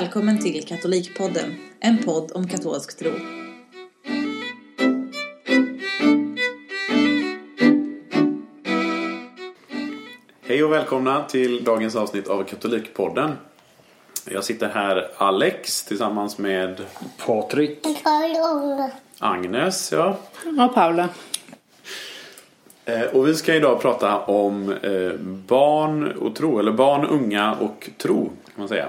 Välkommen till Katolikpodden, en podd om katolsk tro. Hej och välkomna till dagens avsnitt av Katolikpodden. Jag sitter här Alex tillsammans med Patrik. Agnes. Ja. Och Paula. Eh, Och vi ska idag prata om eh, barn och tro, eller barn, unga och tro kan man säga.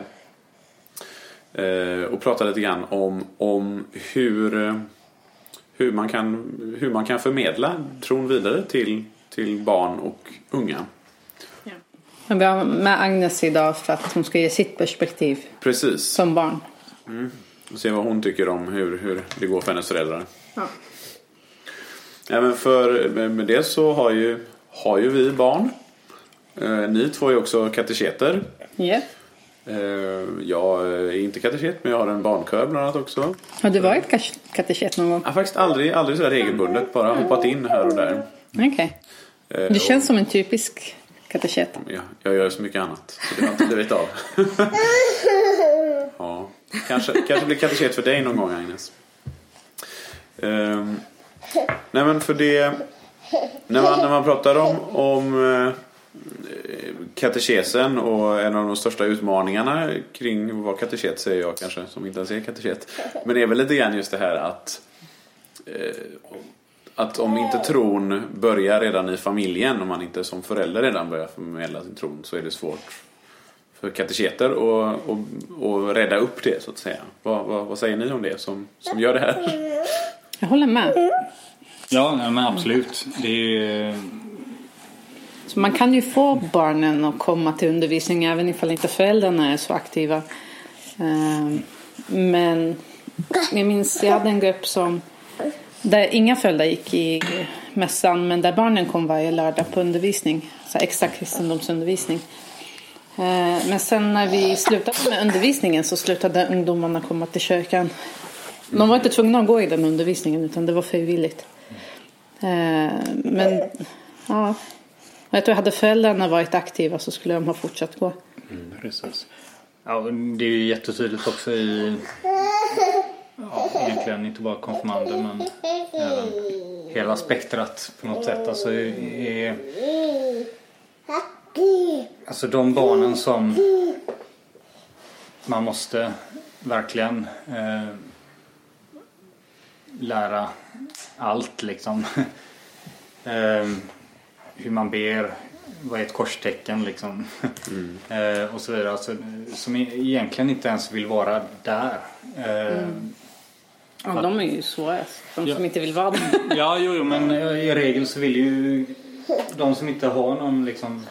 Eh, Och prata lite grann om, om hur, hur, man kan, hur man kan förmedla tron vidare till, till barn och unga. Men Vi har med Agnes idag för att hon ska ge sitt perspektiv Precis. som barn. Och se vad hon tycker om hur, hur det går för hennes föräldrar. Ja. Även för med det så har ju, har ju vi barn. Eh, ni två är också kateketer. Ja. Eh, jag är inte kateket men jag har en barnkör bland annat också. Har du varit kateket någon gång? Jag har faktiskt aldrig, aldrig sådär regelbundet, bara hoppat in här och där. Okej. Eh, Du känns som en typisk kateket. och, ja, jag gör så mycket annat så det har inte blivit av. ja, kanske, kanske blir kateket för dig någon gång Agnes. Ehm, nej men för det när man, när man pratar om, om eh, katekesen och en av de största utmaningarna kring vara kateket säger jag kanske som inte ens är kateket. Men det är väl lite grann just det här att eh, att om inte tron börjar redan i familjen, om man inte som förälder redan börjar förmedla sin tron så är det svårt för kateketer att och, och rädda upp det så att säga. Vad, vad, vad säger ni om det som, som gör det här? Jag håller med. Ja, men absolut. Det är ju... Så man kan ju få barnen att komma till undervisning även ifall inte föräldrarna är så aktiva. Ehm, men jag minns, jag hade en grupp som där inga föräldrar gick i mässan men där barnen kom varje lördag på undervisning. Så extra kristendomsundervisning. Ehm, men sen när vi slutade med undervisningen så slutade ungdomarna komma till kyrkan. De var inte tvungna att gå i den undervisningen utan det var frivilligt. Ehm, men ja, jag tror hade föräldrarna varit aktiva så skulle de ha fortsatt gå. Mm, precis. Ja, det är ju jättetydligt också i... Ja, egentligen inte bara konfirmander men även hela spektrat på något sätt. Alltså, är, alltså de barnen som man måste verkligen eh, lära allt liksom. eh, hur man ber, vad är ett korstecken liksom. eh, och så vidare. Alltså, som e- egentligen inte ens vill vara där. Eh, Ja, de är ju svårast. De Ja. som inte vill vara där. Ja, jo, jo, men i regel så vill ju de som inte har någon liksom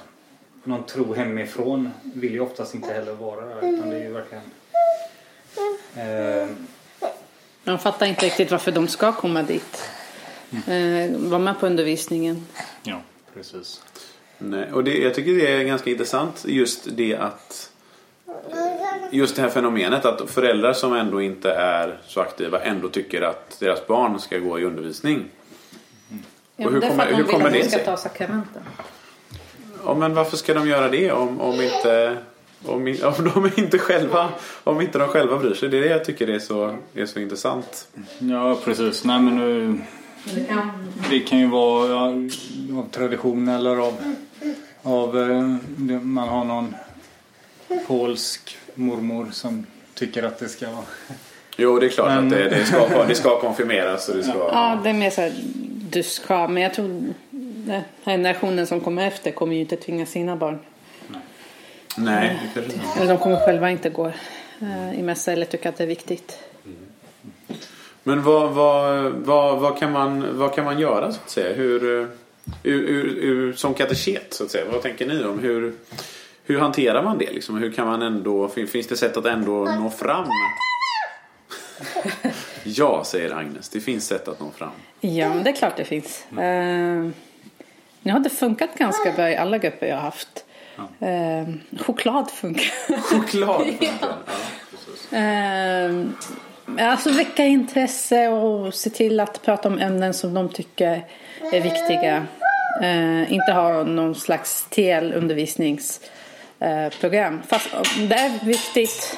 någon tro hemifrån vill ju oftast inte heller vara där utan det är ju verkligen eh, De fattar inte riktigt varför de ska komma dit. Eh, vara med på undervisningen. ja, precis. Nej, och det, jag tycker det är ganska intressant just det att Just det här fenomenet att föräldrar som ändå inte är så aktiva ändå tycker att deras barn ska gå i undervisning. Ja, Och hur kommer- hur kommer det ska sig? ta sakramenten. Ja, men varför ska de göra det om, om inte om, om de inte själva om inte de själva bryr sig? Det är det jag tycker är så, är så intressant. Ja, precis. Nej, men nu, det kan ju vara ja, av tradition eller av, av eh, det- man har någon polsk mormor som tycker att det ska vara Jo, det är klart Men- att det, det, ska, det ska konfirmeras och det ska... Ja, det är mer så här du ska. Men jag tror den här generationen som kommer efter kommer ju inte tvinga sina barn. Nej, det kanske inte. Eller de kommer själva inte gå eh, i mässa eller tycka att det är viktigt. Men vad, vad, vad, vad, kan man, vad kan man göra så att säga? Hur, eh, ur, ur, ur, som kateket så att säga. Vad tänker ni om? Hur, hur hanterar man det? Liksom? Hur kan man ändå, fin- finns det sätt att ändå nå fram? ja, säger Agnes. Det finns sätt att nå fram. Ja, men det är klart det finns. Eh, nu har det funkat ganska bra i alla grupper jag har haft. Eh, choklad funkar. Choklad funkar. ja, precis. Eh, alltså väcka intresse och se till att prata om ämnen som de tycker är viktiga. Eh, inte ha någon slags TL-undervisningsprogram. Fast det är viktigt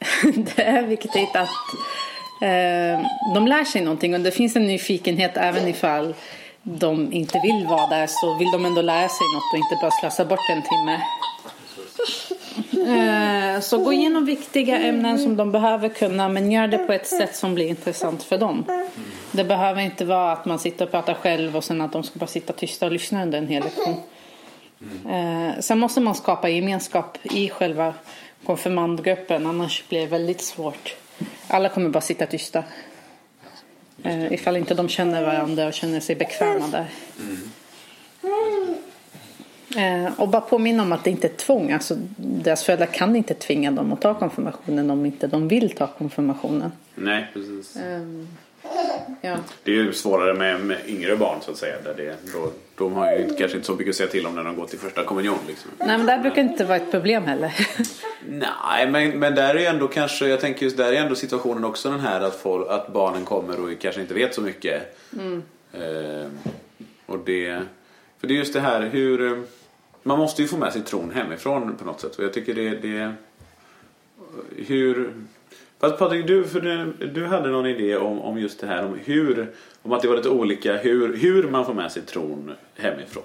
det är viktigt att eh, de lär sig någonting och det finns en nyfikenhet även ifall de inte vill vara där så vill de ändå lära sig något och inte bara slösa bort en timme. Så gå igenom viktiga ämnen som de behöver kunna men gör det på ett sätt som blir intressant för dem. Det behöver inte vara att man sitter och pratar själv och sen att de ska bara sitta tysta och lyssna under en hel lektion. Eh, sen måste man skapa gemenskap i själva konfirmandgruppen annars blir det väldigt svårt. Alla kommer bara sitta tysta. Eh, ifall inte de känner varandra och känner sig bekväma där. Mm. Eh, och bara påminna om att det inte är tvång. Alltså, deras föräldrar kan inte tvinga dem att ta konfirmationen om inte de vill ta konfirmationen. Nej, precis. Ehm, ja. Det är ju svårare med, med yngre barn så att säga. Där det, då, de har ju kanske inte så mycket att säga till om när de går till första kommunion. Liksom. Nej men det här brukar inte vara ett problem heller. Nej, men, men där är ändå kanske, jag tänker just där är ändå situationen också den här att, folk, att barnen kommer och kanske inte vet så mycket. Eh, och det, för det är just det här hur, eh, man måste ju få med sig tron hemifrån på något sätt. Och jag tycker det, det hur, fast Patrik du, för du, du hade någon idé om, om just det här om hur, om att det var lite olika hur, hur man får med sig tron hemifrån.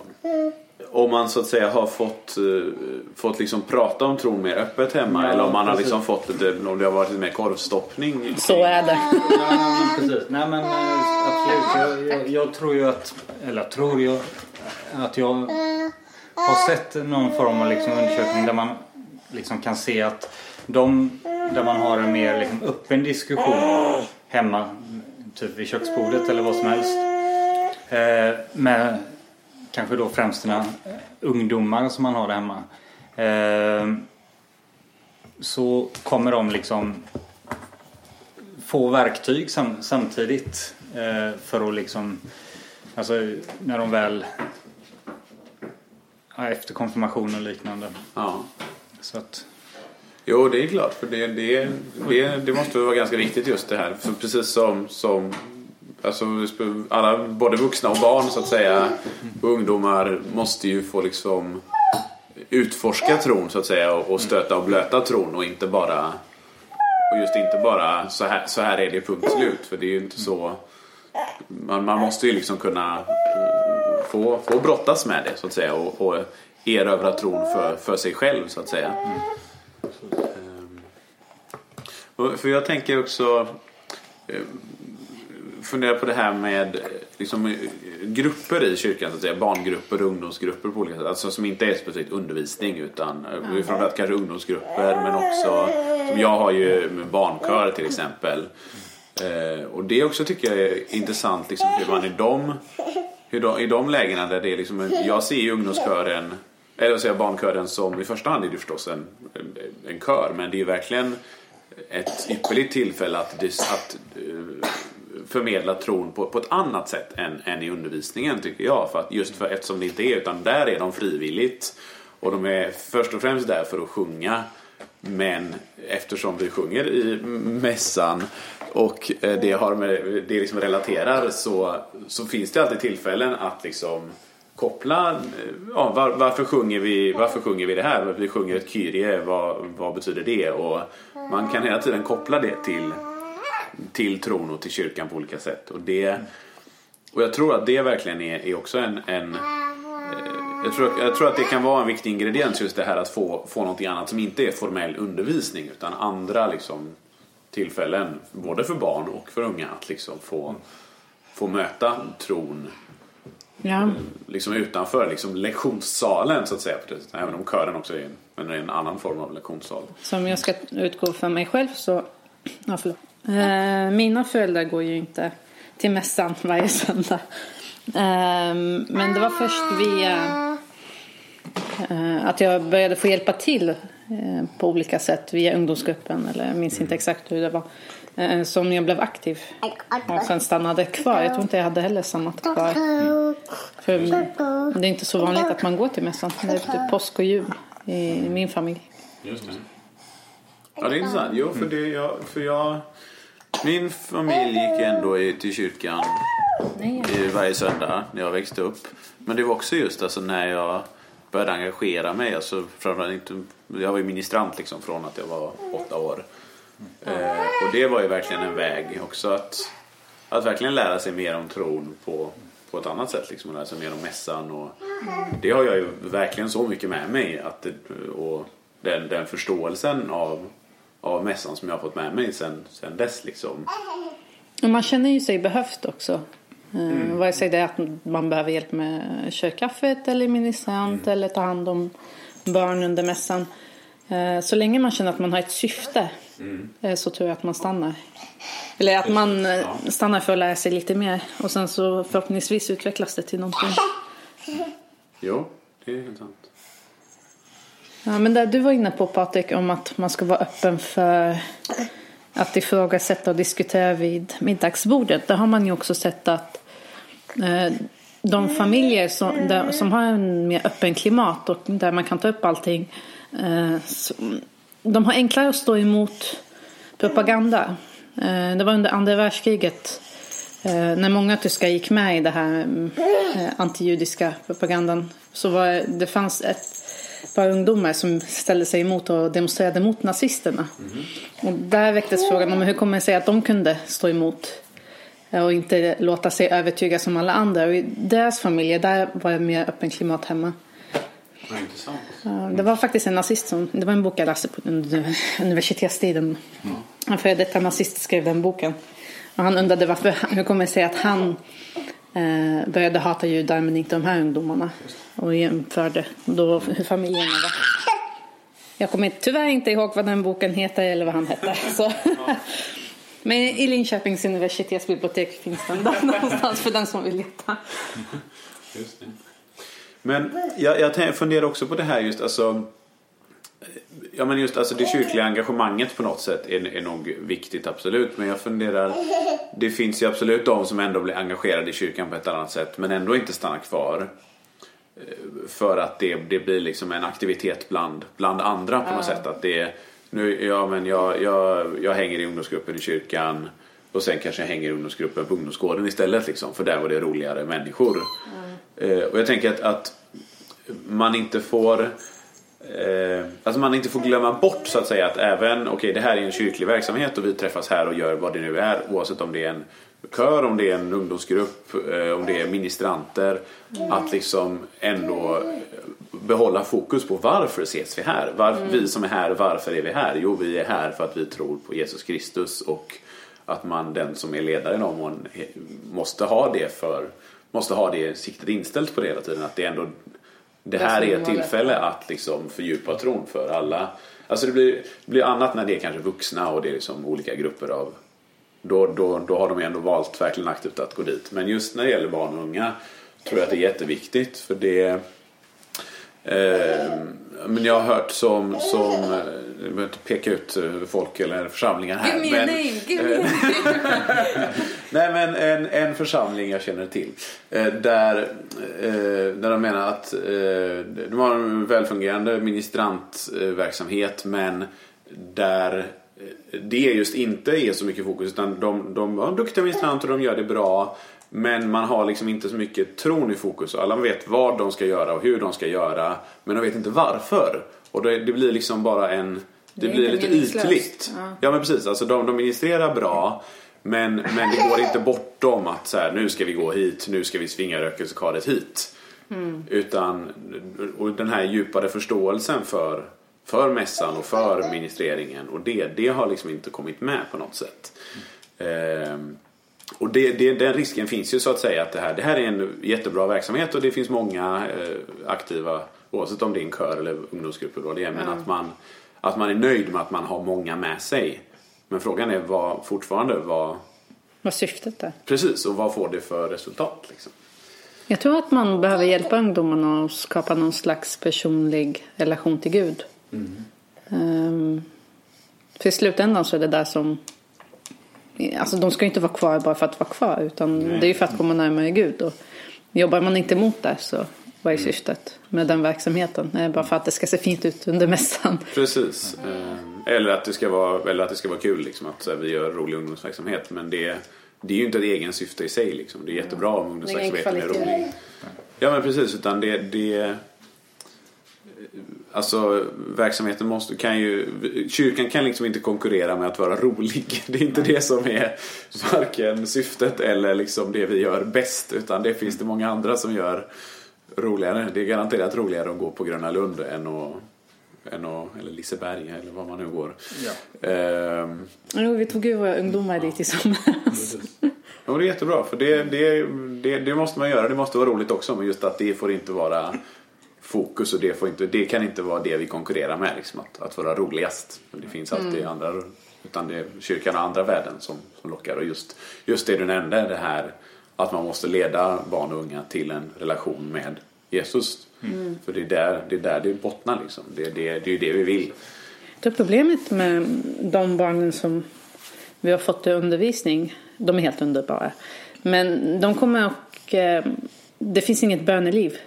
Om man så att säga har fått, eh, fått liksom prata om tron mer öppet hemma Ja, eller om man har precis. liksom fått lite, om det har varit lite mer korvstoppning. Så är det. Ja, men precis. Nej men eh, absolut. Jag, jag, jag tror ju att, eller tror jag, att jag har sett någon form av liksom undersökning där man liksom kan se att de där man har en mer liksom öppen diskussion hemma, typ vid köksbordet eller vad som helst. Eh, med kanske då främst sina ungdomar som man har där hemma. Eh, så kommer de liksom få verktyg sam, samtidigt eh, för att liksom alltså när de väl efter konfirmation och liknande. Ja. Så att Jo, det är klart. För det, det, det, det måste vara ganska viktigt just det här. För precis som, som alltså, alla, både vuxna och barn så att säga, och ungdomar måste ju få liksom utforska tron så att säga och, stöta och blöta tron och inte bara och just inte bara så här, så här är det punkt slut. För det är ju inte så man, man måste ju liksom kunna få, få brottas med det så att säga och, och erövra tron för, för sig själv så att säga. Ehm, För jag tänker också eh, fundera på det här med eh, liksom, eh, grupper i kyrkan, så att säga, barngrupper och ungdomsgrupper på olika sätt. Alltså som inte är specifikt undervisning utan mm. framförallt kanske ungdomsgrupper men också, som jag har ju med barnkör till exempel. Eh, och det också tycker jag är intressant liksom, hur man i de, hur de, i de lägena där det är liksom, jag ser ju ungdomskören eller säger barnkören som i första hand är det förstås en, en, en kör men det är ju verkligen ett ypperligt tillfälle att, att eh, förmedla tron på, på ett annat sätt än, än i undervisningen tycker jag. För att, just för, eftersom det inte är utan där är de frivilligt och de är först och främst där för att sjunga men eftersom vi sjunger i mässan och eh, det, har med, det liksom relaterar så, så finns det alltid tillfällen att liksom koppla, eh, ja, var, varför, sjunger vi, varför sjunger vi det här? Vi sjunger ett kyrie, vad, vad betyder det? Och man kan hela tiden koppla det till, till tron och till kyrkan på olika sätt. Och, det, och jag tror att det verkligen är, är också en, en jag tror, jag tror att det kan vara en viktig ingrediens just det här att få, få någonting annat som inte är formell undervisning utan andra liksom, tillfällen både för barn och för unga att liksom få, få möta tron Ja. liksom utanför liksom lektionssalen så att säga. Även om kören också är en, men är en annan form av lektionssal. Som jag ska utgå för mig själv så... Ja, förlåt. Eh, mina föräldrar går ju inte till mässan varje söndag. Eh, men det var först via att jag började få hjälpa till eh, på olika sätt via ungdomsgruppen. Eller jag minns inte exakt hur det var. Eh, som jag blev aktiv. Och sen stannade kvar. Jag tror inte jag hade heller stannat kvar. För det är inte så vanligt att man går till mässan. Det är typ påsk och jul i min familj. Just det. Ja, det är intressant. Jo, för, det, jag, för jag... Min familj gick ändå i- till kyrkan varje söndag när jag växte upp. Men det var också just alltså när jag började engagera mig. Alltså, framförallt inte, jag var ju ministrant liksom från att jag var åtta år. Eh, och det var ju verkligen en väg också att, att verkligen lära sig mer om tron på, på ett annat sätt. Liksom, och lära sig mer om mässan. Och det har jag ju verkligen så mycket med mig. Att det, och den, den förståelsen av, av mässan som jag har fått med mig sen, sen dess. Liksom. Och man känner ju sig behövt också. Mm. Vare sig det är att man behöver hjälp med körkaffet eller ministrant mm. eller ta hand om barn under mässan. Eh, så länge man känner att man har ett syfte mm. Eh, så tror jag att man stannar. Eller att man eh, stannar för att lära sig lite mer och sen så förhoppningsvis utvecklas det till någonting. Jo, det är helt sant. Ja, men det du var inne på Patrik om att man ska vara öppen för att ifrågasätta och diskutera vid middagsbordet. Där har man ju också sett att eh, de familjer som, där, som har en mer öppen klimat och där man kan ta upp allting. Eh, de har enklare att stå emot propaganda. Eh, det var under andra världskriget eh, när många tyskar gick med i den här eh, antijudiska propagandan. Så var, det fanns ett par ungdomar som ställde sig emot och demonstrerade mot nazisterna. Mm. Och där väcktes frågan om hur kommer det sig att de kunde stå emot och inte låta sig övertyga som alla andra. Och i deras familjer där var det mer öppen klimat hemma. Intressant. Det var faktiskt en nazist som, det var en bok jag läste på universitetstiden. Mm. En före detta nazist skrev den boken. Och han undrade varför, hur kommer det sig att han eh, började hata judar men inte de här ungdomarna. Och jämförde då hur familjerna var. Jag kommer tyvärr inte ihåg vad den boken heter eller vad han hette. Så. Men i Linköpings universitetsbibliotek finns den där någonstans för den som vill leta. Just det. Men jag, jag funderar också på det här just alltså Ja men just alltså det kyrkliga engagemanget på något sätt är, är nog viktigt absolut. Men jag funderar Det finns ju absolut de som ändå blir engagerade i kyrkan på ett annat sätt men ändå inte stannar kvar. Eh, för att det, det blir liksom en aktivitet bland, bland andra på något sätt. Att det nu, ja men jag, jag, jag hänger i ungdomsgruppen i kyrkan. Och sen kanske jag hänger i ungdomsgruppen på ungdomsgården istället liksom. För där var det roligare människor. Mm. Eh, och jag tänker att, att man inte får Eh, alltså man inte får glömma bort så att säga att även, okej okay, det här är en kyrklig verksamhet och vi träffas här och gör vad det nu är oavsett om det är en kör, om det är en ungdomsgrupp, eh, om det är ministranter. Mm. Att liksom ändå behålla fokus på varför ses vi här? Varför, mm. Vi som är här, varför är vi här? Jo, vi är här för att vi tror på Jesus Kristus och att man, den som är ledare någon mån, måste ha det för måste ha det siktet inställt på det hela tiden. Att det ändå det här är ett tillfälle att liksom fördjupa tron för alla. Alltså det blir, det blir annat när det är kanske vuxna och det är liksom olika grupper av då, då, då har de ändå valt verkligen aktivt att gå dit. Men just när det gäller barn och unga tror jag att det är jätteviktigt för det eh, men jag har hört som, som eh, jag behöver inte peka ut eh, folk eller församlingar här. Give me men, name, give me nej men en, en församling jag känner till. Där, där de menar att de har en välfungerande ministrantverksamhet men där det just inte är så mycket fokus utan de, de har duktiga ministranter och de gör det bra. Men man har liksom inte så mycket tron i fokus. Alla vet vad de ska göra och hur de ska göra. Men de vet inte varför. Och det, det blir liksom bara en... Det, det blir lite ytligt. Ja. ja. men precis. Alltså de, de ministrerar bra. Men, men det går inte bortom att så här, nu ska vi gå hit, nu ska vi svinga rökelsekaret hit. Mm. Utan och den här djupare förståelsen för, för mässan och för ministreringen och det, det har liksom inte kommit med på något sätt. Mm. Ehm, och det, det, den risken finns ju så att säga att det här, det här är en jättebra verksamhet och det finns många eh, aktiva oavsett om det är en kör eller ungdomsgrupper då det är, men mm. att, man, att man är nöjd med att man har många med sig. Men frågan är vad, fortfarande vad... Vad syftet är. Precis, och vad får det för resultat? Liksom? Jag tror att man behöver hjälpa ungdomarna att skapa någon slags personlig relation till Gud. Mm. Um, för i slutändan så är det där som Alltså de ska ju inte vara kvar bara för att vara kvar utan Nej. det är ju för att komma närmare Gud. Och jobbar man inte mot det så vad är mm. syftet med den verksamheten? Nej, bara för att det ska se fint ut under mässan. Precis. Eh, eller att det ska vara, eller att det ska vara kul liksom, att vi gör rolig ungdomsverksamhet. Men det, det är ju inte ett egen syfte i sig. Liksom. Det är jättebra om ungdomsverksamheten är rolig. Ja men precis, utan det, det Alltså verksamheten måste, kan ju, kyrkan kan liksom inte konkurrera med att vara rolig. Det är inte det som är varken syftet eller liksom det vi gör bäst. Utan det finns det många andra som gör roligare. Det är garanterat roligare att gå på Gröna Lund än att än att, eller Liseberg eller var man nu går. Ja. Ehm, Jo, vi tog ju våra ungdomar dit i somras. Ja, det är jättebra. För det, det, det, det måste man göra. Det måste vara roligt också. Men just att det får inte vara fokus och det, får inte, det kan inte vara det vi konkurrerar med. Liksom, att, att vara roligast. Det finns alltid andra. Utan det är kyrkan och andra värden som, som lockar. Och just, just det du nämnde, det här att man måste leda barn och unga till en relation med Jesus. För det är där det, är där det bottnar. Liksom. Det, det, det är ju det vi vill. Det problemet med de barnen som vi har fått i undervisning, de är helt underbara. Men de kommer och eh, det finns inget böneliv.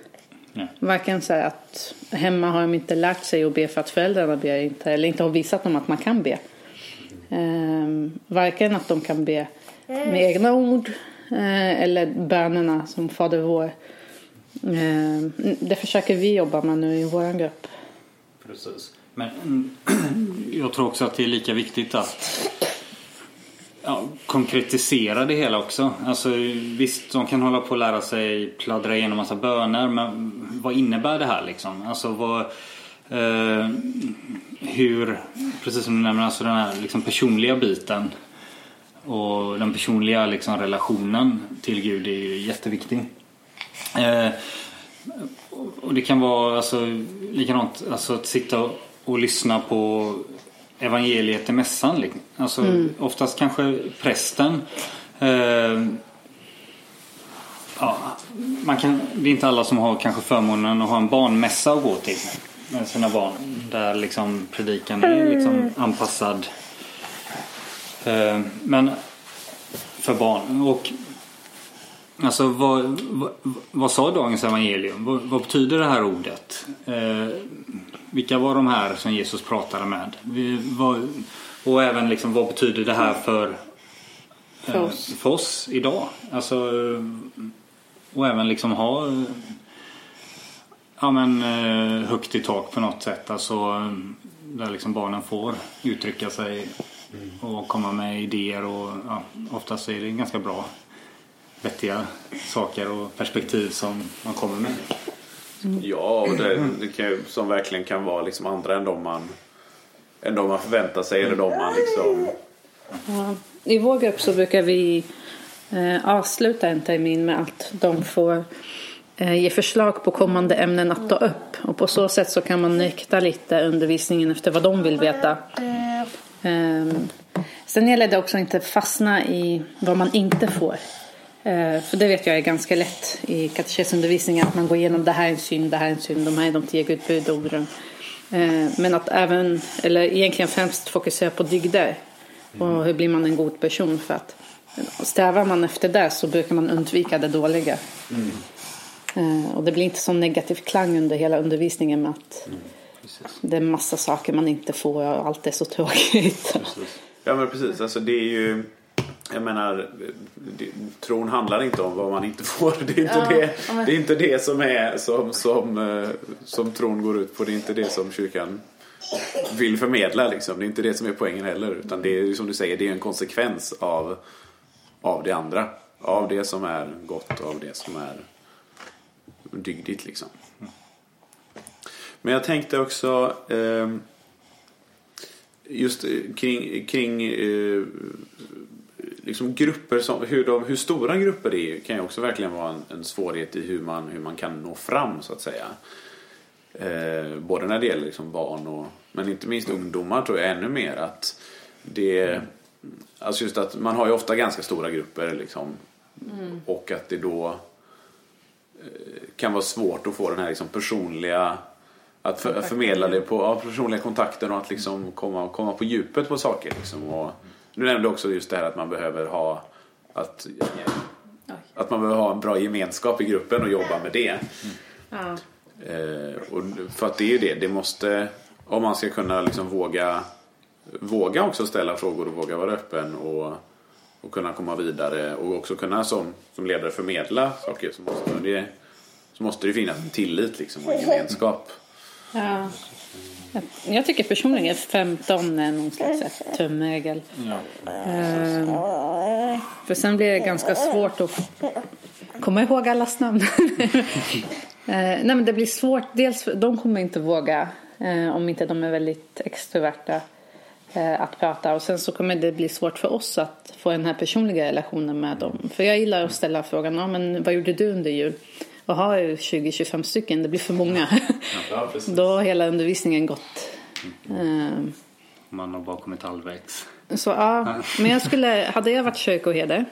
Nej. Varken så att hemma har de inte lärt sig att be för att föräldrarna ber inte eller inte har visat dem att man kan be. Eh, varken att de kan be med egna ord eh, eller bönerna som Fader vår. Eh, det försöker vi jobba med nu i vår grupp. Precis. Men jag tror också att det är lika viktigt att ja, konkretisera det hela också. Alltså, visst, de kan hålla på att lära sig pladdra igenom massa böner men vad innebär det här liksom? Alltså vad, eh, hur, precis som du nämner, alltså den här liksom personliga biten och den personliga liksom, relationen till Gud är ju jätteviktig. Eh, och det kan vara alltså, likadant alltså, att sitta och, och lyssna på evangeliet i mässan. Alltså, Oftast kanske prästen. Eh, ja, man kan, det är inte alla som har kanske förmånen att ha en barnmässa att gå till med sina barn. Där liksom predikan är liksom anpassad. Eh, men för barn. Och Alltså vad, vad, vad sa dagens evangelium? Vad, vad betyder det här ordet? Eh, vilka var de här som Jesus pratade med? Vi, vad, och även liksom vad betyder det här för, För eh, oss. för oss idag? Alltså, och även liksom ha ja, men, eh, högt i tak på något sätt. Alltså, där liksom barnen får uttrycka sig och komma med idéer. Och, ja, oftast är det ganska bra vettiga saker och perspektiv som man kommer med. Ja, och det, det kan, ju- som verkligen kan vara liksom andra än de man, än de man förväntar sig. Eller de man liksom... Ja, I vår grupp så brukar vi eh, avsluta en termin med att de får eh, ge förslag på kommande ämnen att ta upp. Och på så sätt så kan man rikta lite undervisningen efter vad de vill veta. Ehm, sen gäller det också att inte fastna i vad man inte får. Eh, för det vet jag är ganska lätt i katekesundervisningen att man går igenom det här är en synd, det här är en synd, de här är de tio gudbudorden. Eh, men att även, eller egentligen främst fokusera på dygder. Och hur blir man en god person? För att strävar man efter det så brukar man undvika det dåliga. Eh, och det blir inte så negativ klang under hela undervisningen med att det är massa saker man inte får och allt är så tråkigt. Ja men precis, alltså det är ju jag menar, tron handlar inte om vad man inte får. Det är inte, Ja, det, men- det, är inte det som, är, som, som, eh, som tron går ut på. Det är inte det som kyrkan vill förmedla. Liksom. Det är inte det som är poängen heller. Utan det är som du säger, det är en konsekvens av, av det andra. Av det som är gott, av det som är dygdigt. Liksom. Men jag tänkte också ehm, just eh, kring, kring eh, liksom grupper som, hur, de, hur stora grupper det är kan ju också verkligen vara en, en svårighet i hur man, hur man kan nå fram så att säga. Eh, både när det gäller liksom barn och men inte minst ungdomar tror jag ännu mer att det Alltså just att man har ju ofta ganska stora grupper liksom och att det då eh, kan vara svårt att få den här liksom personliga att för, förmedla det på ja, personliga kontakter och att liksom komma, komma på djupet på saker. Liksom. Och, du nämnde också just det här att man behöver ha att, att man behöver ha en bra gemenskap i gruppen och jobba med det. Ja. Eh, och för att det är ju det, det måste, om man ska kunna liksom våga, våga också ställa frågor och våga vara öppen och, och kunna komma vidare och också kunna som, som ledare förmedla saker så måste det, så måste det finnas en tillit liksom och en gemenskap. Ja. Jag, jag tycker personligen 15 är någon slags tumregel. Ja. Ehm, för sen blir det ganska svårt att komma ihåg allas namn. Eh, nej men det blir svårt. Dels de kommer inte våga eh, om inte de är väldigt extroverta eh, att prata. Och sen så kommer det bli svårt för oss att få den här personliga relationen med dem. För jag gillar att ställa frågan, ja, men vad gjorde du under jul? Och har jag 20-25 stycken, det blir för många. Ja. Då har hela undervisningen gått. Ehm, Man har bara kommit halvvägs. så ja, men jag skulle, hade jag varit kyrkoherde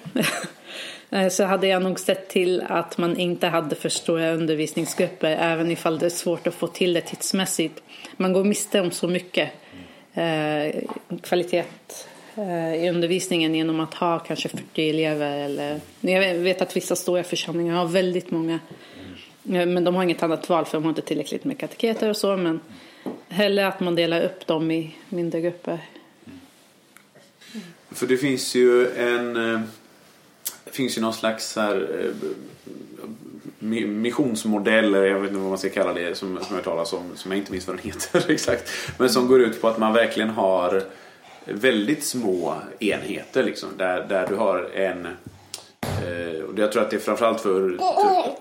eh, så hade jag nog sett till att man inte hade för stora undervisningsgrupper även ifall det är svårt att få till det tidsmässigt. Man går miste om så mycket eh, kvalitet eh, Eh, i undervisningen genom att ha kanske 40 elever eller jag vet att vissa stora församlingar har väldigt många eh, men de har inget annat val för de har inte tillräckligt med kateketer och så men hellre att man delar upp dem i mindre grupper. För det finns ju en... Eh, det finns ju någon slags här, missionsmodell, jag vet inte vad man ska kalla det, som, som jag talas om, som jag inte minns vad den heter exakt. Men som går ut på att man verkligen har väldigt små enheter liksom. Där, där du har en... eh, Och jag tror att det är framförallt för typ,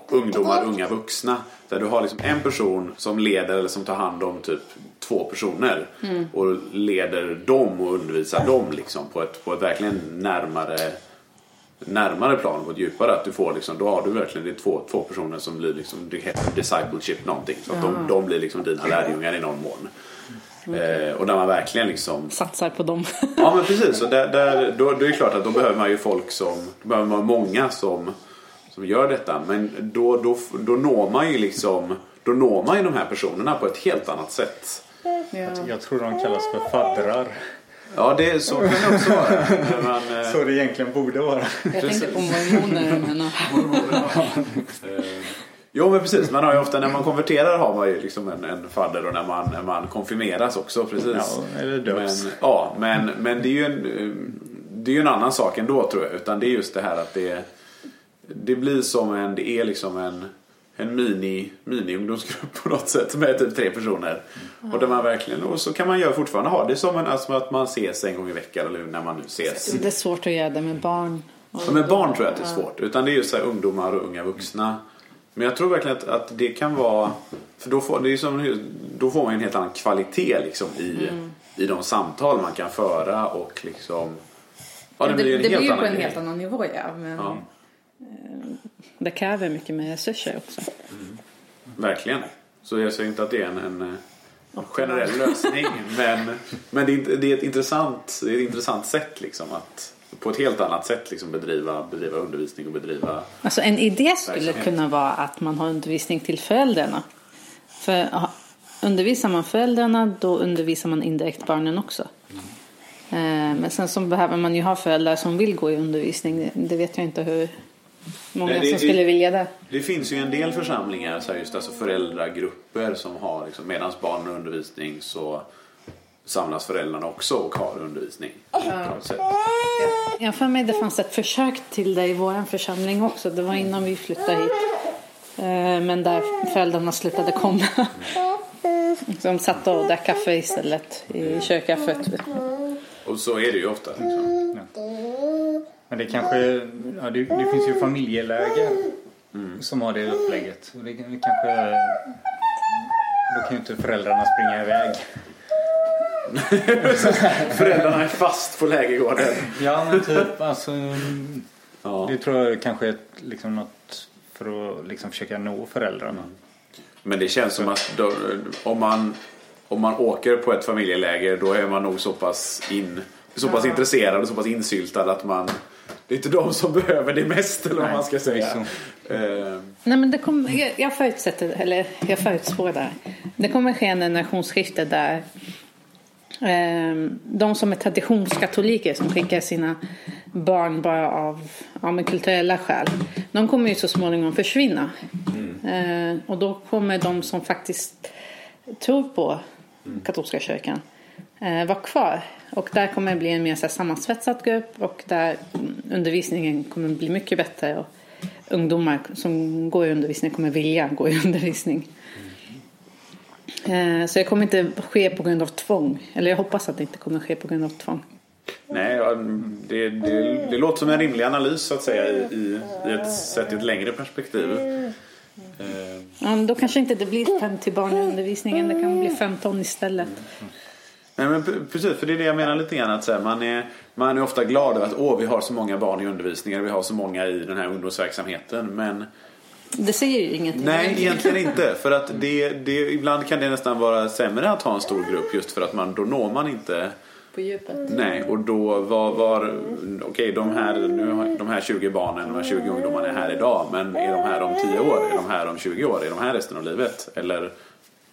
ungdomar, unga vuxna. Där du har liksom en person som leder eller som tar hand om typ två personer. Och leder dem och undervisar dem liksom på ett, på ett verkligen närmare närmare plan på ett djupare att du får liksom, då har du verkligen det två, två personer som blir liksom, det heter discipleship någonting. Så att de, de blir liksom dina lärjungar i någon mån. Eh, och där man verkligen liksom Satsar på dem. Ja men precis, och där, där, då, då är det klart att då behöver man ju folk som, då behöver man många som, som gör detta. Men då, då, då når man ju liksom, då når man ju de här personerna på ett helt annat sätt. Ja. Jag tror de kallas för faddrar. Ja, det, så kan det också vara. Man, eh, Så det egentligen borde vara. Jag tänkte på mormoner. Men, Eh, Jo men precis, man har ju ofta när man konverterar har man ju liksom en, en fadder och när man, när man konfirmeras också. Precis. Ja, eller döps. Men, ja, men, men det är ju en, eh, det är ju en annan sak ändå tror jag. Utan det är just det här att det, det blir som en, det är liksom en, en mini, mini-ungdomsgrupp på något sätt med typ tre personer. Och där man verkligen, och så kan man ju fortfarande ha det som en, alltså att man ses en gång i veckan eller när man nu ses. det är svårt att göra det med barn. Ja, med barn tror jag att det är svårt. Utan det är ju så här ungdomar och unga vuxna. Men jag tror verkligen att, att det kan vara... För då får, det är som, då får man en helt annan kvalitet liksom i, i de samtal man kan föra och liksom... Ja, det, blir en det helt blir ju annan på en grej. helt annan nivå ja. Men Ja, det kräver mycket mer resurser också. verkligen. Så jag säger inte att det är en, en, en generell lösning. men men det, är, det, är ett intressant, det är ett intressant sätt liksom att på ett helt annat sätt liksom bedriva, bedriva undervisning och bedriva... Alltså en idé skulle kunna vara att man har undervisning till föräldrarna. För undervisar man föräldrarna då undervisar man indirekt barnen också. Eh, Men sen så behöver man ju ha föräldrar som vill gå i undervisning. Det- Det vet jag inte hur många Nej, det- som det- skulle vilja det. Det finns ju en del församlingar, så här just alltså föräldragrupper som har, liksom, medans barn har undervisning så samlas föräldrarna också och har undervisning. Jag för mig det fanns ett försök till det i vår församling också. Det var innan vi flyttade hit. Eh, Men där föräldrarna slutade komma. De satt och drack kaffe istället i kyrkkaffet. Och så är det ju ofta. Liksom. Men det kanske, ja, det, det finns ju familjeläger som har det upplägget. Och det, det kanske, då kan ju inte föräldrarna springa iväg. Föräldrarna är fast på lägergården. Ja men typ alltså, Ja. det tror jag kanske är liksom något för att liksom försöka nå föräldrarna. Men det känns som att då, om, man, om man åker på ett familjeläger då är man nog så pass, in, så pass intresserad och så pass insyltad att man det är inte de som behöver det mest eller vad Nej, man ska säga. Eh, Nej, men det kommer, jag, jag förutsätter, eller jag förutspår där. Det kommer ske en generationsskifte där de som är traditionskatoliker som skickar sina barn bara av ja, kulturella skäl. De kommer ju så småningom försvinna. Eh, och då kommer de som faktiskt tror på katolska kyrkan eh, vara kvar. Och där kommer det bli en mer så här, sammansvetsad grupp och där mm, undervisningen kommer bli mycket bättre. Och ungdomar som går i undervisning kommer vilja gå i undervisning. Eh, så det kommer inte ske på grund av tvång. Eller jag hoppas att det inte kommer ske på grund av tvång. Nej, det, det, det låter som en rimlig analys så att säga i, i, ett, sett i ett längre perspektiv. Eh, Ja, då kanske inte det blir 50 barn i undervisningen. Det kan bli 15 istället. Nej men precis, för det är det jag menar lite grann att så här, man, är, man är ofta glad över att åh, vi har så många barn i undervisningen, vi har så många i den här ungdomsverksamheten. Men Det säger ju ingenting. nej, egentligen inte. För att det, det, ibland kan det nästan vara sämre att ha en stor grupp just för att man, då når man inte På djupet. Nej, och då var, var okej de här, nu de här 20 barnen, de här 20 ungdomarna är här idag men är de här om 10 år? Är de här om 20 år? Är de här resten av livet? Eller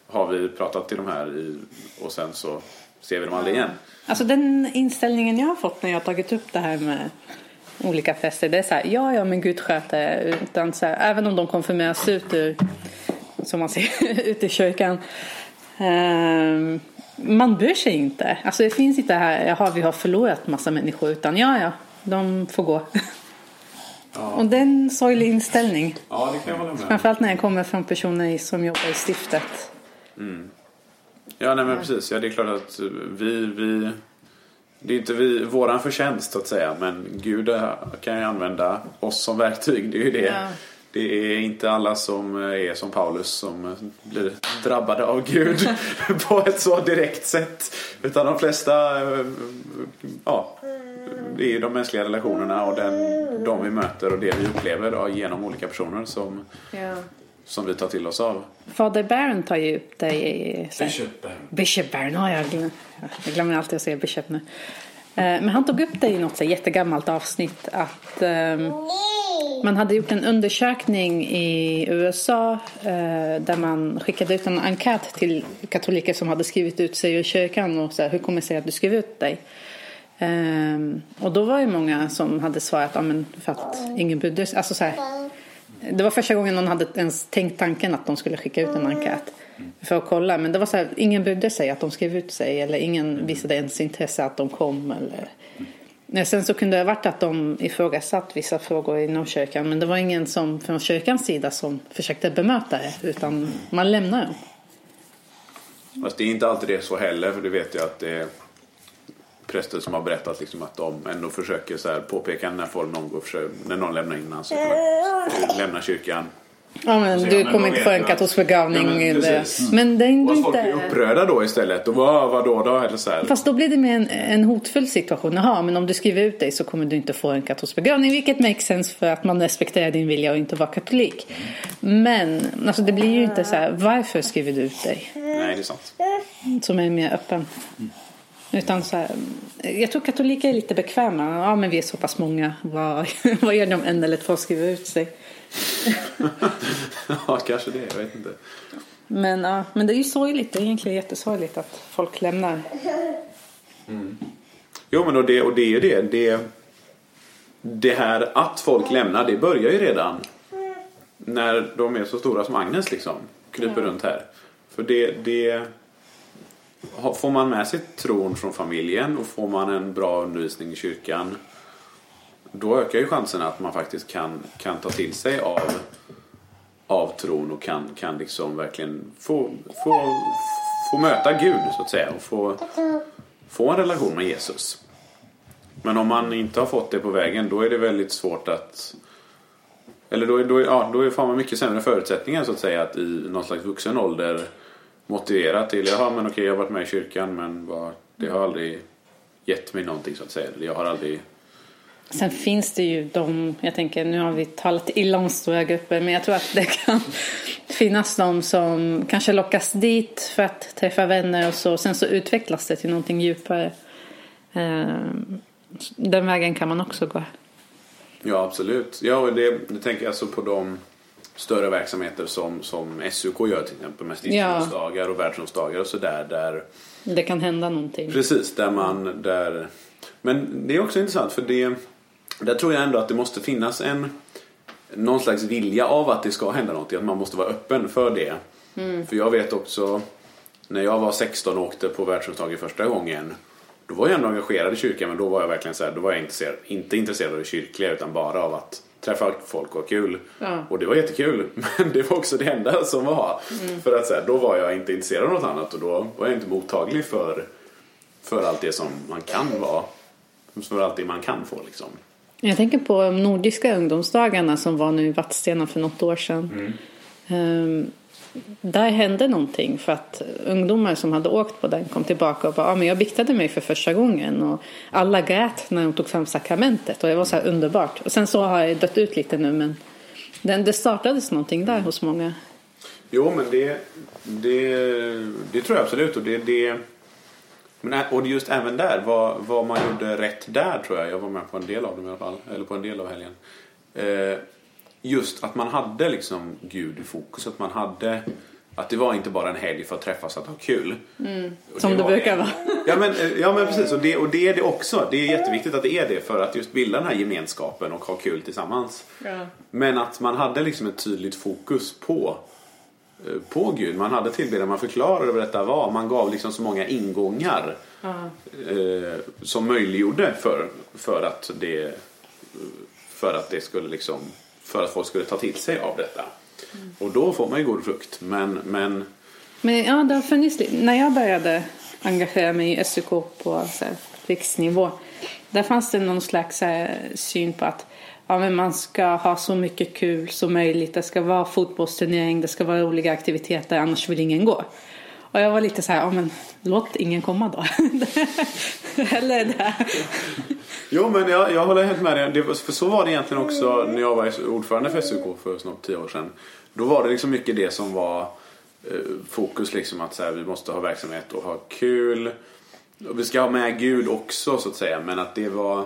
har vi pratat till de här i, och sen så ser vi dem aldrig igen? Alltså den inställningen jag har fått när jag har tagit upp det här med olika fester. Det är så här, ja, ja, men Gud sköter. Utan så här, även om de konfirmeras ut ur, som man säger, ut i kyrkan. ehm, man bryr sig inte. Alltså det finns inte här, jaha, vi har förlorat massa människor. Utan ja, ja, de får gå. Och det är en sorglig inställning. Ja, det kan jag hålla med Framförallt när jag kommer från personer som jobbar i stiftet. Ja, nej men precis. Ja, det är klart att vi, vi det är inte vi, våran förtjänst så att säga men Gud kan ju använda oss som verktyg. Det är ju det. Ja. Det är inte alla som är som Paulus som blir drabbade av Gud på ett så direkt sätt. Utan de flesta, ja, det är ju de mänskliga relationerna och den, de vi möter och det vi upplever då, genom olika personer som, som vi tar till oss av. Fader Baron tar ju upp dig i... så här- Bishop Barron har jag glömt. Jag glömmer alltid att säga Bishop nu. Eh, Men han tog upp det i något så jättegammalt avsnitt att ehm, man hade gjort en undersökning i USA eh, där man skickade ut en enkät till katoliker som hade skrivit ut sig ur kyrkan och så här, hur kommer det sig att du skrev ut dig? Ehm, och då var det många som hade svarat ja, men för att ingen brydde sig. Alltså så här, det var första gången någon hade ens tänkt tanken att de skulle skicka ut en enkät för att kolla. Men det var så här, ingen brydde sig att de skrev ut sig eller ingen visade ens intresse att de kom. Eller... Nej, Sen så kunde det ha varit att de ifrågasatt vissa frågor inom kyrkan men det var ingen som från kyrkans sida som försökte bemöta det utan man lämnade dem. Fast det är inte alltid det så heller för det vet jag att det präster som har berättat liksom att de ändå försöker så här påpeka när, folk någon, går, försöker, när någon lämnar in ansökan att lämna kyrkan. Ja men ja, du kommer inte få en katolsk begravning. Ja, men precis. men det är Och att folk blir inte... upprörda då istället. Och vad, vad då då? Eller så här. Fast då blir det mer en, en hotfull situation. Jaha, men om du skriver ut dig så kommer du inte få en katolsk begravning. Vilket makes sense för att man respekterar din vilja och inte vara katolik. Men alltså, det blir ju inte så här, varför skriver du ut dig? Nej, det är sant. Som är mer öppen. Utan så här, jag tror katoliker är lite bekväma. Ja, men vi är så pass många. Vad, vad gör de en eller två skriver ut sig? ja, kanske det. Jag vet inte. Men, ja, men det är ju sorgligt. Det är egentligen jättesorgligt att folk lämnar. Jo, men och det, och det är ju det. det. Det här att folk lämnar, det börjar ju redan när de är så stora som Agnes liksom. Kryper runt här. För det, det Får man med sig tron från familjen och får man en bra undervisning i kyrkan då ökar ju chansen att man faktiskt kan, kan ta till sig av, av tron och kan, kan liksom verkligen få, få, få möta Gud så att säga och få, få en relation med Jesus. Men om man inte har fått det på vägen då är det väldigt svårt att eller då, är- då, är- ja, då är- får man mycket sämre förutsättningar så att säga att i någon slags vuxen ålder motivera till jaha men okej jag har varit med i kyrkan men vad, det har aldrig gett mig någonting så att säga. Jag har aldrig Sen finns det ju de, jag tänker nu har vi talat illa om stora grupper men jag tror att det kan finnas de som kanske lockas dit för att träffa vänner och så. Sen så utvecklas det till någonting djupare. Ehm, Den vägen kan man också gå. Ja, absolut. Ja, och det, tänker jag alltså på de större verksamheter som, som SUK gör till exempel med stiftelsedagar och världsonsdagar och sådär. Där, Det kan hända någonting. precis, där man... Där, men det är också intressant för det, där tror jag ändå att det måste finnas en någon slags vilja av att det ska hända någonting, att man måste vara öppen för det. För jag vet också när jag var 16 och åkte på världsonsdagen första gången då var jag ändå engagerad i kyrkan men då var jag verkligen så här, då var jag intresserad, inte intresserad av det kyrkliga utan bara av att träffa folk och ha kul. Ja. Och det var jättekul men det var också det enda som var. För att så här, då var jag inte intresserad av något annat och då var jag inte mottaglig för, för allt det som man kan vara. För allt det man kan få liksom. Jag tänker på de nordiska ungdomsdagarna som var nu i Vadstena för något år sedan. Ehm, där hände någonting för att ungdomar som hade åkt på den kom tillbaka och bara, ah, men jag biktade mig för första gången och alla grät när de tog fram sakramentet och det var så här underbart. Och sen så har jag dött ut lite nu men den, det startades någonting där hos många. Jo, men det, det, det tror jag absolut. Och, det, det, men, och just även där, vad, vad man gjorde rätt där tror jag. Jag var med på en del av dem i alla fall. Eller på en del av helgen. Eh, just att man hade liksom Gud i fokus. Att man hade... Att det var inte bara en helg för att träffas och ha kul. Och Som det var brukar vara. Ja men, ja men precis, och det, och det är det också. Det är jätteviktigt att det är det för att just bilda den här gemenskapen och ha kul tillsammans. Ja. Men att man hade liksom ett tydligt fokus på, eh, på Gud. Man hade tillbedjan, man förklarade vad detta var. Man gav liksom så många ingångar eh, som möjliggjorde för, för, att det, för att det skulle liksom, för att folk skulle ta till sig av detta. Och då får man ju god frukt. Men, men Men ja, det har funnits lite. När jag började engagera mig i SUK på så här, riksnivå. Där fanns det någon slags här, syn på att ja, men man ska ha så mycket kul som möjligt. Det ska vara fotbollsturnering, det ska vara roliga aktiviteter, annars vill ingen gå. Och jag var lite så här, ja men låt ingen komma då. Eller det. Jo, men jag, jag håller helt med dig. Det, var- för så var det egentligen också när jag var ordförande för SUK för snart tio år sedan. Då var det liksom mycket det som var eh, fokus, liksom att så här, vi måste ha verksamhet och ha kul. Och vi ska ha med Gud också så att säga, men att det var...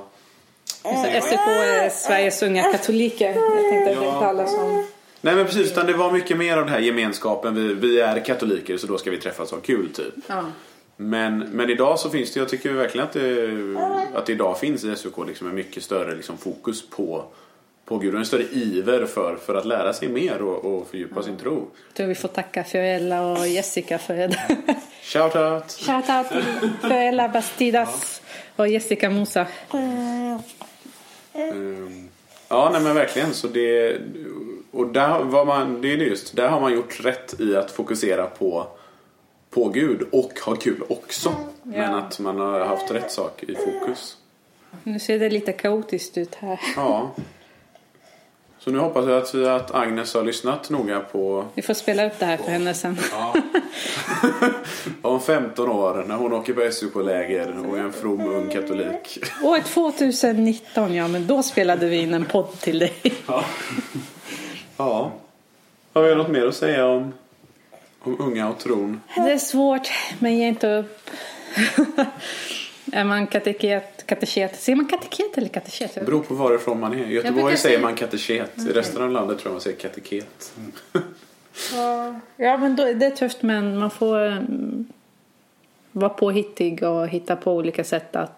SUK är Sveriges unga katoliker. Jag tänkte att det inte alla som... Nej men precis, utan det var mycket mer av den här gemenskapen. Vi, vi är katoliker så då ska vi träffas och ha kul typ. Ja. Men, men idag så finns det, jag tycker verkligen att det, att det idag finns i SUK liksom en mycket större liksom fokus på, på Gud och en större iver för, för att lära sig mer och, och fördjupa sin tro. Jag tror vi får tacka Fiorella och Jessica för det. Shout out! Shoutout till Fiorella Bastidas och Jessica Musa. Ehm, Ja, nej men verkligen. Så det, och där var man, det är det just, där har man gjort rätt i att fokusera på, på Gud och ha kul också. Men Ja. att man har haft rätt sak i fokus. Nu ser det lite kaotiskt ut här. Ja. Så nu hoppas jag att, vi, att Agnes har lyssnat noga på Vi får spela upp det här för henne sen. om 15 år när hon åker på SUK-läger och är en from ung katolik. År 2019, ja men då spelade vi in en podd till dig. Ja. Har vi något mer att säga om, om unga och tron? Det är svårt, men ge inte upp. är man kateket, katechet? Säger man kateket eller katechet? Det beror på varifrån man är. I Göteborg säger säga- man katechet. I resten av landet tror jag man säger kateket. Ja, men då, det är tufft men man får mm, vara påhittig och hitta på olika sätt att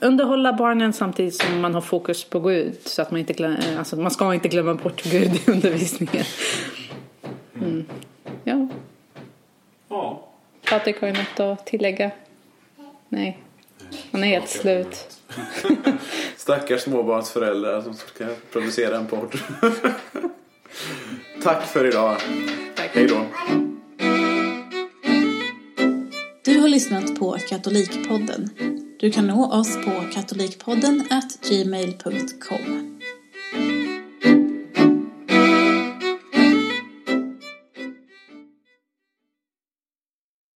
underhålla barnen samtidigt som man har fokus på Gud. Så att man inte glöm, eh, alltså, man ska inte glömma bort Gud i undervisningen. Mm. Ja, Ja. Patrik har ju något att tillägga? Nej, han är helt slut. Stackars småbarnsföräldrar som ska producera en podd. Tack för idag. Tack. Hej då. Du har lyssnat på Katolikpodden. Du kan nå oss på katolikpodden gmail.com.